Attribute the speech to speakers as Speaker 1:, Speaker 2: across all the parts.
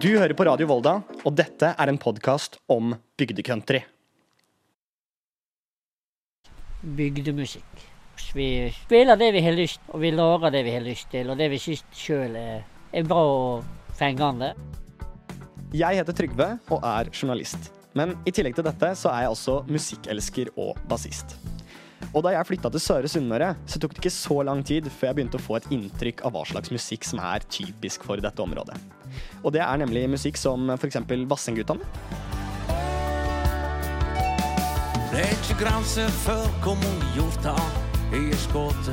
Speaker 1: Du hører på Radio Volda, og dette er en podkast om bygdecountry.
Speaker 2: Bygdemusikk. Vi spiller det vi har lyst og vi lager det vi har lyst til, og det vi syns sjøl er, er bra og fengende.
Speaker 1: Jeg heter Trygve og er journalist. Men i tillegg til dette så er jeg også musikkelsker og bassist. Og da jeg flytta til Søre Sunnmøre, så tok det ikke så lang tid før jeg begynte å få et inntrykk av hva slags musikk som er typisk for dette området. Og det er nemlig musikk som f.eks. Vassendgutane.
Speaker 3: Det er ikke grenser for hvor mange hjorter jeg er skutt.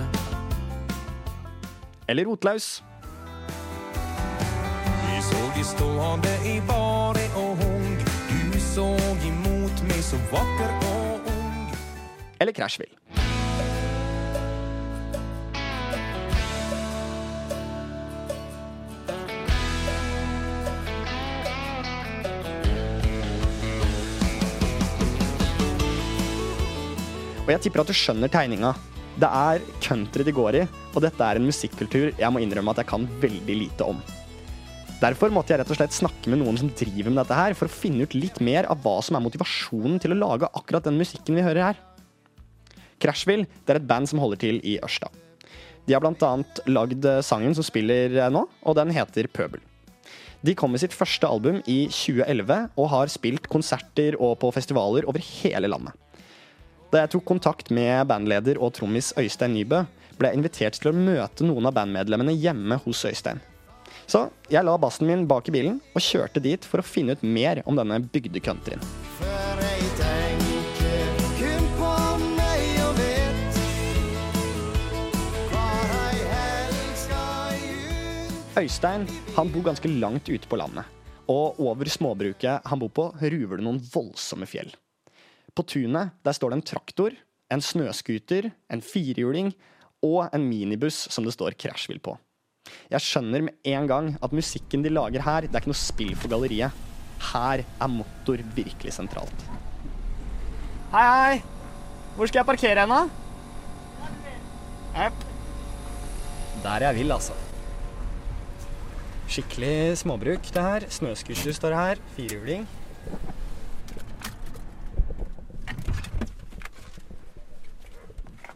Speaker 1: Eller Rotlaus.
Speaker 3: Vi så de stående i bare og hung. Du så imot meg så vakker og ung.
Speaker 1: Eller Crashville. Og jeg tipper at du skjønner tegninga. Det er country de går i, og dette er en musikkultur jeg må innrømme at jeg kan veldig lite om. Derfor måtte jeg rett og slett snakke med noen som driver med dette her, for å finne ut litt mer av hva som er motivasjonen til å lage akkurat den musikken vi hører her. Crashville det er et band som holder til i Ørsta. De har bl.a. lagd sangen som spiller nå, og den heter Pøbel. De kom med sitt første album i 2011 og har spilt konserter og på festivaler over hele landet. Da jeg tok kontakt med bandleder og trommis Øystein Nybø, ble jeg invitert til å møte noen av bandmedlemmene hjemme hos Øystein. Så jeg la bassen min bak i bilen og kjørte dit for å finne ut mer om denne bygdecountryen. Øystein han bor ganske langt ute på landet. Og over småbruket han bor på, ruver det noen voldsomme fjell. På tunet der står det en traktor, en snøscooter, en firehjuling og en minibuss som det står Crashville på. Jeg skjønner med en gang at musikken de lager her, det er ikke noe spill for galleriet. Her er motor virkelig sentralt. Hei, hei! Hvor skal jeg parkere hen, da? Yep. Der jeg vil, altså. Skikkelig småbruk, det her. Snøscooter står her. Firehjuling.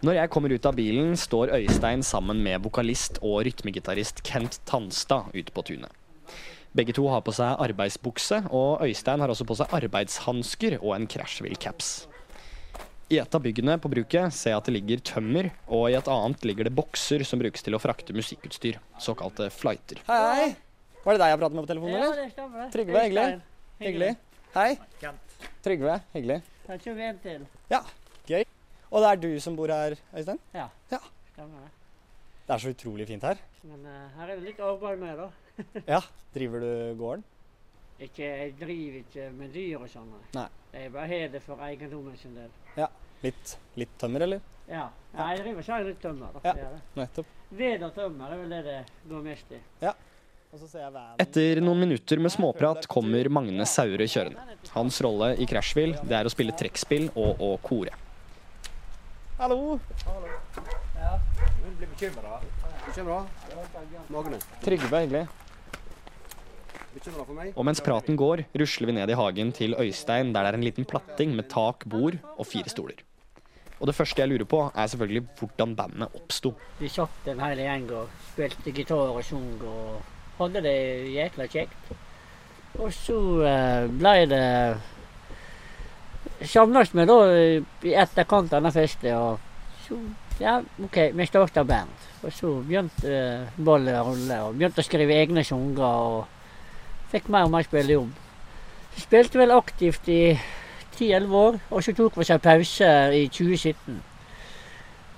Speaker 1: Når jeg kommer ut av bilen, står Øystein sammen med vokalist og rytmegitarist Kent Tanstad ute på tunet. Begge to har på seg arbeidsbukse, og Øystein har også på seg arbeidshansker og en Crashville-caps. I et av byggene på bruket ser jeg at det ligger tømmer, og i et annet ligger det bokser som brukes til å frakte musikkutstyr, såkalte flighter. Hei, hei! Var det deg jeg pratet med på telefonen, eller?
Speaker 2: Ja, det stemmer.
Speaker 1: Trygve, hyggelig. Hyggelig. Hei. Trygve, hyggelig.
Speaker 2: Jeg kjører vi en til.
Speaker 1: Ja, gøy. Og det er du som bor her, Øystein?
Speaker 2: Ja.
Speaker 1: Ja.
Speaker 2: Stemmer det.
Speaker 1: Det er så utrolig fint her.
Speaker 2: Men uh, her er det litt arbeid med, da.
Speaker 1: Ja. Driver du gården?
Speaker 2: Ikke, jeg driver ikke med dyr og sånn.
Speaker 1: Nei.
Speaker 2: Jeg bare har det for eiendommen sin del.
Speaker 1: Litt, litt tømmer, eller?
Speaker 2: Ja. ja jeg driver ikke litt tømmer. Da.
Speaker 1: Ja.
Speaker 2: Det det.
Speaker 1: Nettopp.
Speaker 2: Ved og tømmer er vel det det går mest i.
Speaker 1: Og så ser jeg. Etter noen minutter med småprat kommer Magne Saure kjørende. Hans rolle i Crashville det er å spille trekkspill og å kore. Hallo!
Speaker 4: Du blir bekymra. Bekymra? Magne.
Speaker 1: Trygve, hyggelig.
Speaker 4: Bekymra for meg?
Speaker 1: Og mens praten går, rusler vi ned i hagen til Øystein, der det er en liten platting med tak, bord og fire stoler. Og det første jeg lurer på, er selvfølgelig hvordan bandet oppsto.
Speaker 2: Vi satt en hel gjeng og spilte gitar og sang og hadde det jækla kjekt. Og så eh, ble det Samles vi da eh, i etterkant av denne festen, og så Ja, OK, vi starta band. Og så begynte eh, ballet å rulle, og begynte å skrive egne sanger. og Fikk mer og mer spillejobb. Så spilte vel aktivt i 10-11 år, og så tok vi en pause i 2017.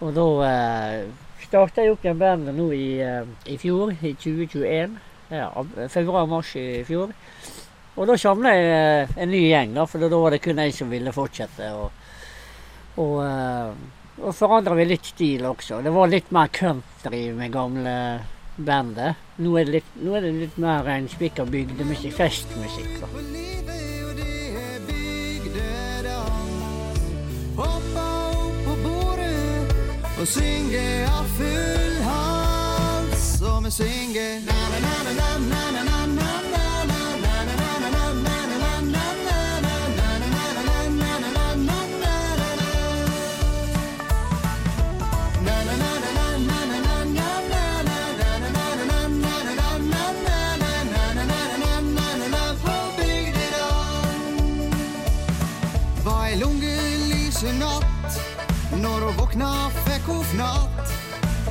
Speaker 2: Og da eh, starta jeg opp igjen bandet nå i, eh, i fjor, i 2021. Ja, Februar-mars i fjor. Og da samla jeg eh, en ny gjeng, da, for da var det kun jeg som ville fortsette. Og, og, eh, og forandra vi litt stil også. Det var litt mer country med gamle bandet. Nå er det litt, er det litt mer reinspikka bygdemusikk, festmusikk. da.
Speaker 5: Hoppa opp på bordet og synge av full hals Og vi synger na når hun våkna, fikk hun fnatt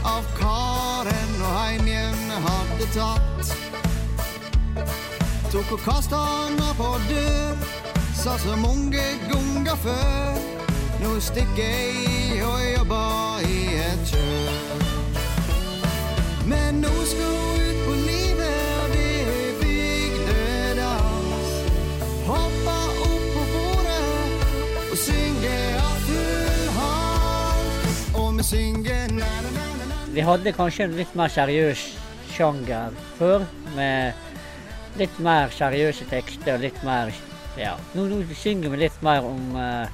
Speaker 5: av karen og heim igjen hadde tatt. Tok og kasta på dør, sa så mange gonger før. Nå stikker jeg og jobbar i et kjør. Men nå skal hun Vi
Speaker 2: hadde kanskje en litt mer seriøs sjanger før, med litt mer seriøse tekster litt mer Ja, nå, nå synger vi litt mer om eh,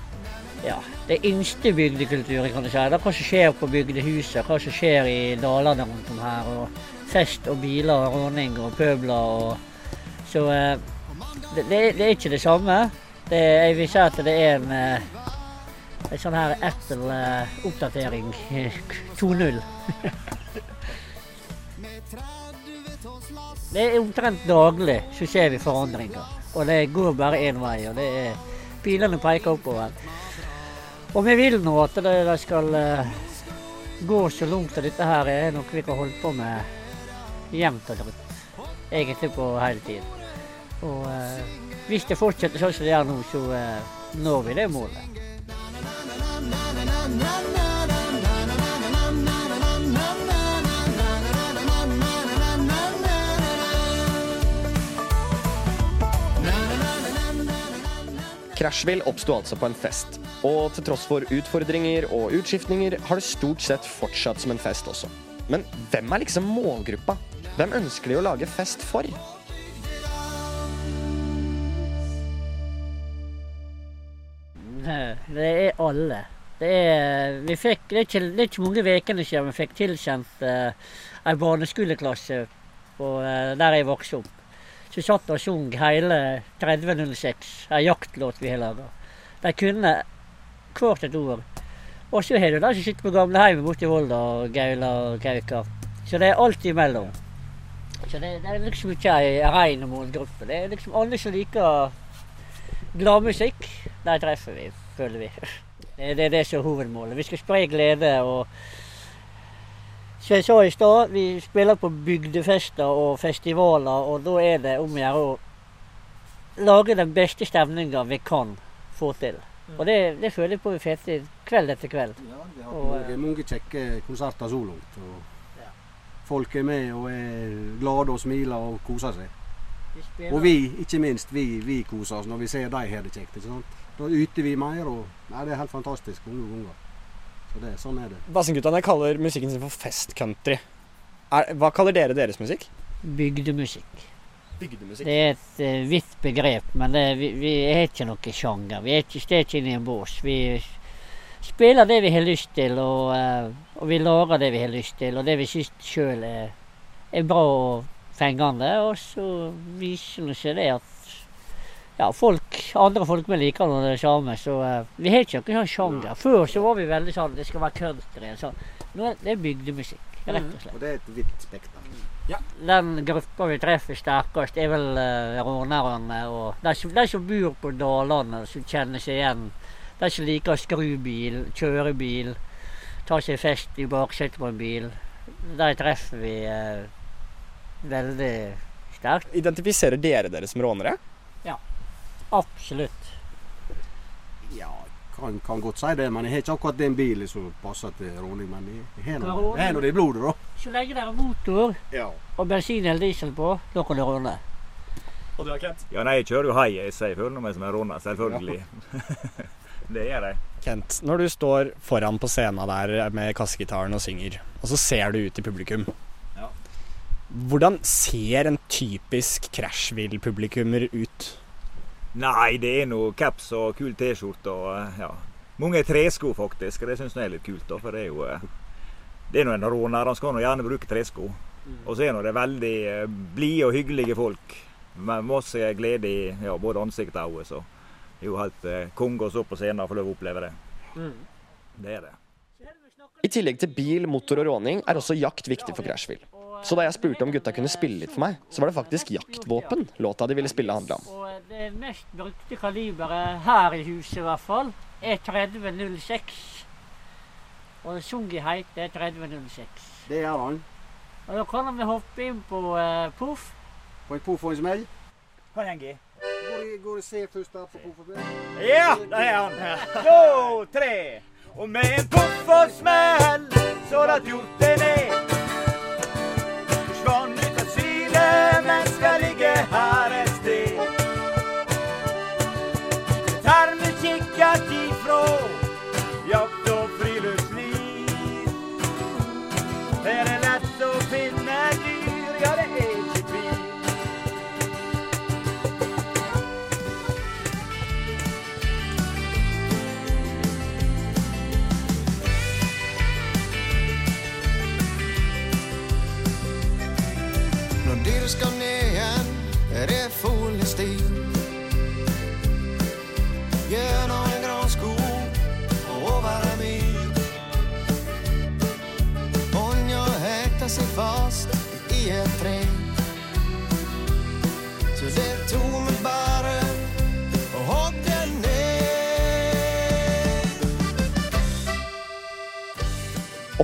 Speaker 2: ja, det yngste bygdekulturen, kan du si. Hva som skjer på bygdehuset, hva som skjer i dalene rundt om her. og Fest og biler og råning og pøbler og Så eh, det, det, det er ikke det samme. Det, jeg vil si at det er en eh, en sånn her Apple-oppdatering 2.0. Det er omtrent daglig så ser vi forandringer. Og det går bare én vei, og det er pilene peker oppover. Og vi vil nå at det, det skal eh, gå så langt at dette her er noe vi kan holde på med jevnt og trutt. Egentlig på hele tiden. Og eh, hvis det fortsetter sånn som det er nå, så eh, når vi det målet.
Speaker 1: Crashville oppsto altså på en fest, og til tross for utfordringer og utskiftninger har det stort sett fortsatt som en fest også. Men hvem er liksom målgruppa? Hvem ønsker de å lage fest for?
Speaker 2: Det er alle. Det er, fikk, det er ikke, det er ikke mange ukene siden vi fikk tilkjent uh, en barneskoleklasse på, eh, der jeg vokste opp. Så satt og sang hele 3006, en jaktlåt vi har laga. De kunne hvert et ord. Og så har du de som sitter på gamleheimet borte i Volda og gauler og kauker. Så det er alt imellom. Så det, det er liksom ikke ei rein målgruppe. Det er liksom alle som liker gladmusikk. De treffer vi, føler vi. Det, det er det som er hovedmålet. Vi skal spre glede og Som jeg sa i stad, vi spiller på bygdefester og festivaler, og da er det om å gjøre å lage den beste stemninga vi kan få til. Og det, det føler jeg på vi får til kveld etter kveld.
Speaker 4: Ja, vi har
Speaker 2: Og,
Speaker 4: mange, mange kjekke konserter så langt. Og Folk er med og er glade og smiler og koser seg. Og vi, ikke minst, vi, vi koser oss når vi ser de har det kjekt. ikke sant? Da yter vi mer, og nei, det er helt fantastisk. Unge unger. Så det, sånn er det.
Speaker 1: Vassendguttene kaller musikken sin for festcountry. Hva kaller dere deres musikk?
Speaker 2: Bygdemusikk.
Speaker 1: Bygdemusikk.
Speaker 2: Det er et uh, vidt begrep, men det, vi, vi er ikke noen sjanger. Vi er ikke, står ikke inne i en bås. Vi spiller det vi har lyst til, og, uh, og vi lager det vi har lyst til, og det vi syns sjøl er, er bra og fengende. Og så viser det seg det at ja, folk, andre folk vi liker det samme, så uh, vi har ikke noen sånn sjanger. Før så var vi veldig sånn det skal være country. Sånn. Nå er det er bygdemusikk, rett og slett.
Speaker 4: Og det er et vidt spekter.
Speaker 2: Den gruppa vi treffer sterkest, er vel uh, rånerne og de som, de som bor på dalene, som kjenner seg igjen. De som liker å skru bil, kjøre bil, ta seg fest i baksetet på en bil. De treffer vi uh, veldig sterkt.
Speaker 1: Identifiserer dere dere som rånere?
Speaker 2: Absolutt.
Speaker 4: Ja, kan, kan godt si det, men jeg har ikke akkurat den bilen som passer til råning. Men jeg har nå- jeg det i blodet, da.
Speaker 2: Så lenge det er motor
Speaker 4: Ja.
Speaker 2: og bensin eller diesel på, da kan du råne.
Speaker 1: Og du har Kent?
Speaker 6: Ja, nei, jeg kjører jo high, så jeg føler meg som en råner, selvfølgelig. det gjør jeg.
Speaker 1: Kent, når du står foran på scenen der med kassegitaren og synger, og så ser du ut i publikum.
Speaker 6: Ja.
Speaker 1: Hvordan ser en typisk Crashville-publikummer ut?
Speaker 6: Nei, det er noe caps og kul T-skjorte og eh, ja. Mange tresko, faktisk. Det syns jeg er litt kult, da, for det er jo eh, Det er nå en råner, han skal nå gjerne bruke tresko. Og så er nå det veldig eh, blide og hyggelige folk. Med masse glede i ja, både ansiktet og øyet. Så det er jo helt konge å stå på scenen og få lov å oppleve det. Det er det.
Speaker 1: I tillegg til bil, motor og råning er også jakt viktig for Crashville. Så da jeg spurte om gutta kunne spille litt for meg, så var det faktisk jaktvåpen låta de ville spille handla om.
Speaker 2: Og det mest brukte kaliberet her i huset i hvert fall er 3006. Og sunget heter 3006.
Speaker 4: Det gjør han.
Speaker 2: Og da kan vi hoppe inn på uh, Poff.
Speaker 4: På en poff og en smell.
Speaker 6: Kan jeg gi?
Speaker 4: Går det- det C først der på poff og smell?
Speaker 6: Ja, der er han. To, tre. Og med en puff og smell så datt hjorten ned.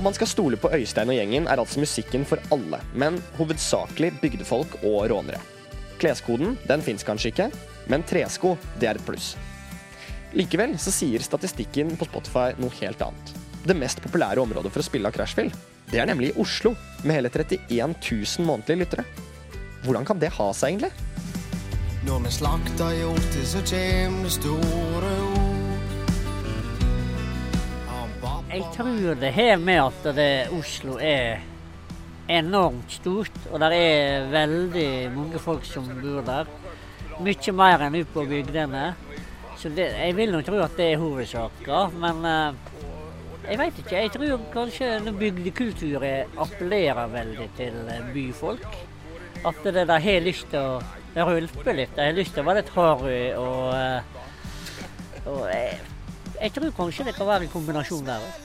Speaker 1: Om man skal stole på Øystein og gjengen, er altså musikken for alle, men hovedsakelig bygdefolk og rånere. Kleskoden den fins kanskje ikke, men tresko det er et pluss. Likevel så sier statistikken på Spotify noe helt annet. Det mest populære området for å spille av Crashfield, det er nemlig i Oslo, med hele 31 000 månedlige lyttere. Hvordan kan det ha seg, egentlig?
Speaker 5: Når vi slakter hjorter, så kjem det store ord.
Speaker 2: Jeg tror det har med at det, Oslo er enormt stort, og det er veldig mange folk som bor der. Mye mer enn ute på bygdene. Så det, jeg vil nok tro at det er hovedsaken, men eh, jeg veit ikke. Jeg tror kanskje bygdekulturen appellerer veldig til eh, byfolk. At det har lyst til å rølpe litt. De har lyst til å være litt harry og, eh, og jeg, jeg tror kanskje det kan være en kombinasjon der òg.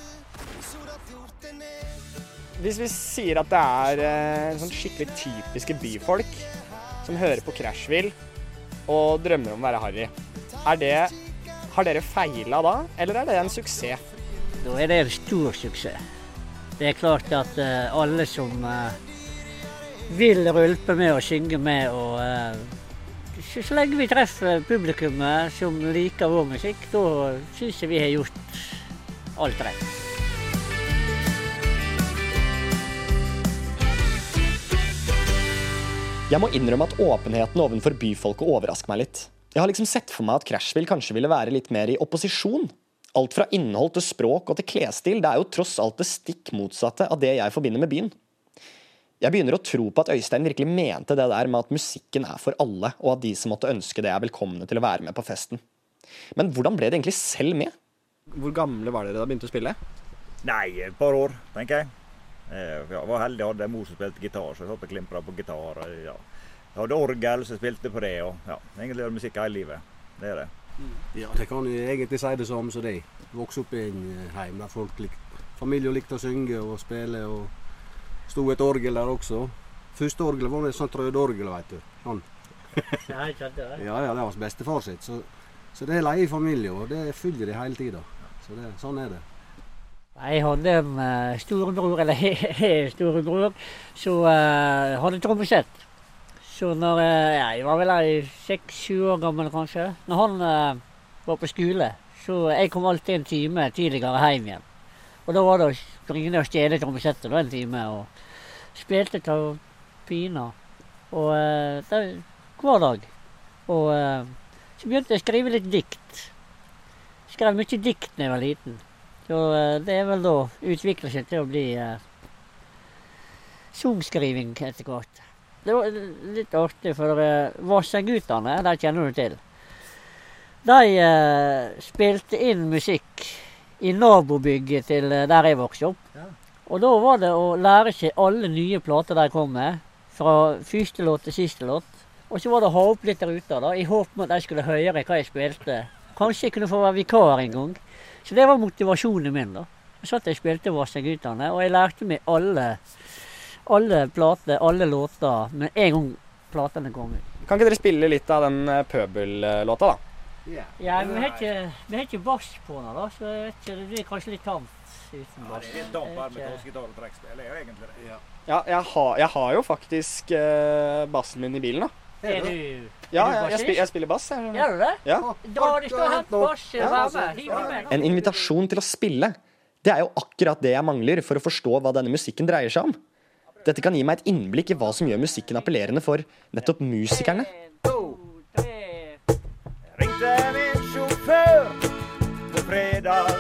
Speaker 1: Hvis vi sier at det er eh, sånn skikkelig typiske byfolk som hører på Crashville og drømmer om å være harry, Har dere feila da, eller er det en suksess?
Speaker 2: Da er det en stor suksess. Det er klart at uh, alle som uh, vil rølpe med og synge med og uh, så, så lenge vi treffer publikummet som liker vår musikk, da syns jeg vi har gjort alt rett.
Speaker 1: Jeg må innrømme at åpenheten overfor byfolket overrasker meg litt. Jeg har liksom sett for meg at Crashville kanskje ville være litt mer i opposisjon. Alt fra innhold til språk og til klesstil, det er jo tross alt det stikk motsatte av det jeg forbinder med byen. Jeg begynner å tro på at Øystein virkelig mente det der med at musikken er for alle, og at de som måtte ønske det, er velkomne til å være med på festen. Men hvordan ble det egentlig selv med? Hvor gamle var dere da begynte å spille?
Speaker 6: Nei, et par år, tenker jeg. Eh, Jeg var heldig, jeg hadde en mor som spilte gitar, så jeg satt og klimpra på gitar. og Ja. Jeg hadde orgel, så jeg spilte på det. Og, ja, egentlig gjør musikk hele livet. Det er det.
Speaker 4: Ja, det kan jeg egentlig si det samme som det. Vokste opp i en eh, heim der folk lik, familien likte å synge og spille. og sto et orgel der også. Første orgelet var et sånt rødorgel, veit du. Sånn. Ja, ja, det var bestefar sitt. Så, så det leier i familien, og det følger de hele tida. Så det, sånn er det.
Speaker 2: Jeg hadde uh, storebror, eller storebror, som uh, hadde trommesett. Så når eh, ja, Jeg var vel seks-sju år gammel, kanskje. Når han eh, var på skole, så jeg kom alltid en time tidligere hjem igjen. Og da var det å springe ned og stjele trommesettet en time, og spilte til pina. Og eh, det, hver dag. Og eh, så begynte jeg å skrive litt dikt. Skrev mye dikt da jeg var liten. Så eh, det er vel da utvikla seg til å bli eh, songskriving etter hvert. Det var litt artig, for uh, Vassendgutane, de kjenner du til. De eh, spilte inn musikk i nabobygget til eh, der jeg vokste opp. Og da var det å lære seg alle nye plater de kom med, fra første låt til siste låt. Og så var det å ha opp litt der ute, da, i håp om at de skulle høre hva jeg spilte. Kanskje jeg kunne få være vikar en gang. Så det var motivasjonen min. da. Jeg satt og spilte Vassendgutane, og jeg lærte meg alle, alle plater, alle låter, med en gang platene kom ut.
Speaker 1: Kan ikke dere spille litt av den eh, Pøbel-låta, da?
Speaker 2: Ja, vi har ikke, vi har ikke bass på den, da, så jeg vet ikke, det blir kanskje litt tamt. uten
Speaker 6: Ja,
Speaker 2: bass.
Speaker 6: det er litt damp her med
Speaker 2: Ikke-
Speaker 6: kassegitar og trekkspill. Det er jo egentlig det.
Speaker 1: Ja, jeg har, jeg har jo faktisk eh, bassen min i bilen, da.
Speaker 2: Er du
Speaker 1: Ja,
Speaker 2: Er du
Speaker 1: jeg, jeg, spiller, jeg spiller bass. Jeg.
Speaker 2: Gjør du det?
Speaker 1: Ja.
Speaker 2: har du skal hatt bass. Vær med. Med.
Speaker 1: En invitasjon til å spille. Det er jo akkurat det jeg mangler for å forstå hva denne musikken dreier seg om. Dette kan gi meg et innblikk i hva som gjør musikken appellerende for nettopp musikerne.
Speaker 6: Ringte min sjåfør på fredag.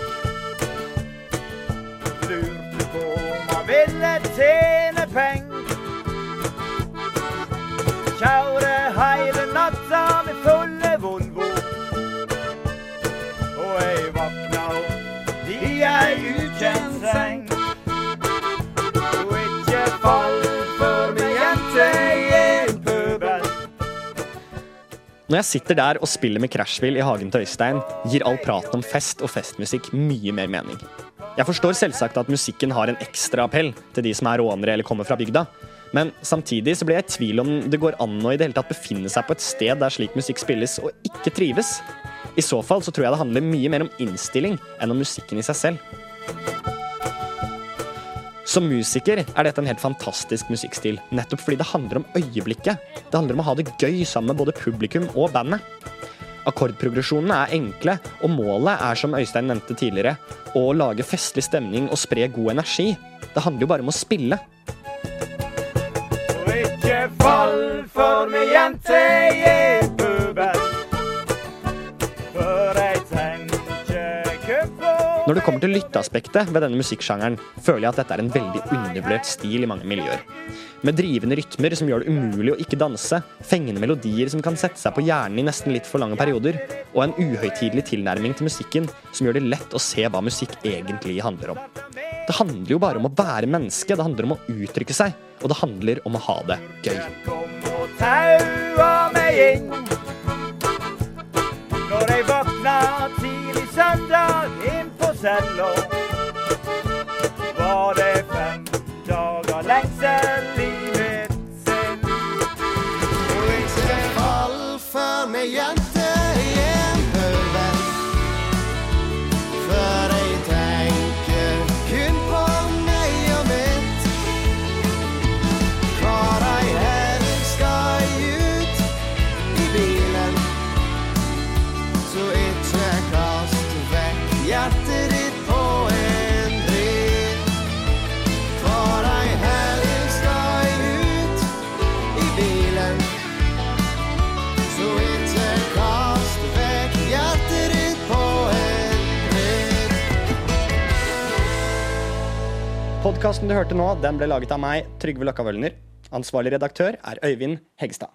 Speaker 6: Lurte på om han ville tjene penger. Seng. Og ikke fall for min jente, i en pøbel.
Speaker 1: Når jeg sitter der og spiller med Crashville i hagen til Øystein, gir all praten om fest og festmusikk mye mer mening. Jeg forstår selvsagt at musikken har en ekstra appell til de som er rånere eller kommer fra bygda. Men samtidig så blir jeg i tvil om det går an å i det hele tatt befinne seg på et sted der slik musikk spilles og ikke trives. I så fall så tror jeg det handler mye mer om innstilling enn om musikken i seg selv. Som musiker er dette en helt fantastisk musikkstil, nettopp fordi det handler om øyeblikket. Det handler om å ha det gøy sammen med både publikum og bandet. Akkordprogresjonene er enkle, og målet er, som Øystein nevnte tidligere, å lage festlig stemning og spre god energi. Det handler jo bare om å spille.
Speaker 6: Og ikke fall for meg, jente, i
Speaker 1: Når det kommer til lytteaspektet ved denne musikksjangeren, føler jeg at dette er en veldig undervurdert stil i mange miljøer. Med drivende rytmer som gjør det umulig å ikke danse, fengende melodier som kan sette seg på hjernen i nesten litt for lange perioder, og en uhøytidelig tilnærming til musikken som gjør det lett å se hva musikk egentlig handler om. Det handler jo bare om å være menneske, det handler om å uttrykke seg, og det handler om å ha det gøy.
Speaker 6: Når jeg våkna tidlig søndag inn på og var det fem dager lengsel i mitt sinn. Og ikke
Speaker 5: Fall for meg,
Speaker 1: Podkasten du hørte nå, den ble laget av meg, Trygve Løkka Wølner. Ansvarlig redaktør er Øyvind Hegstad.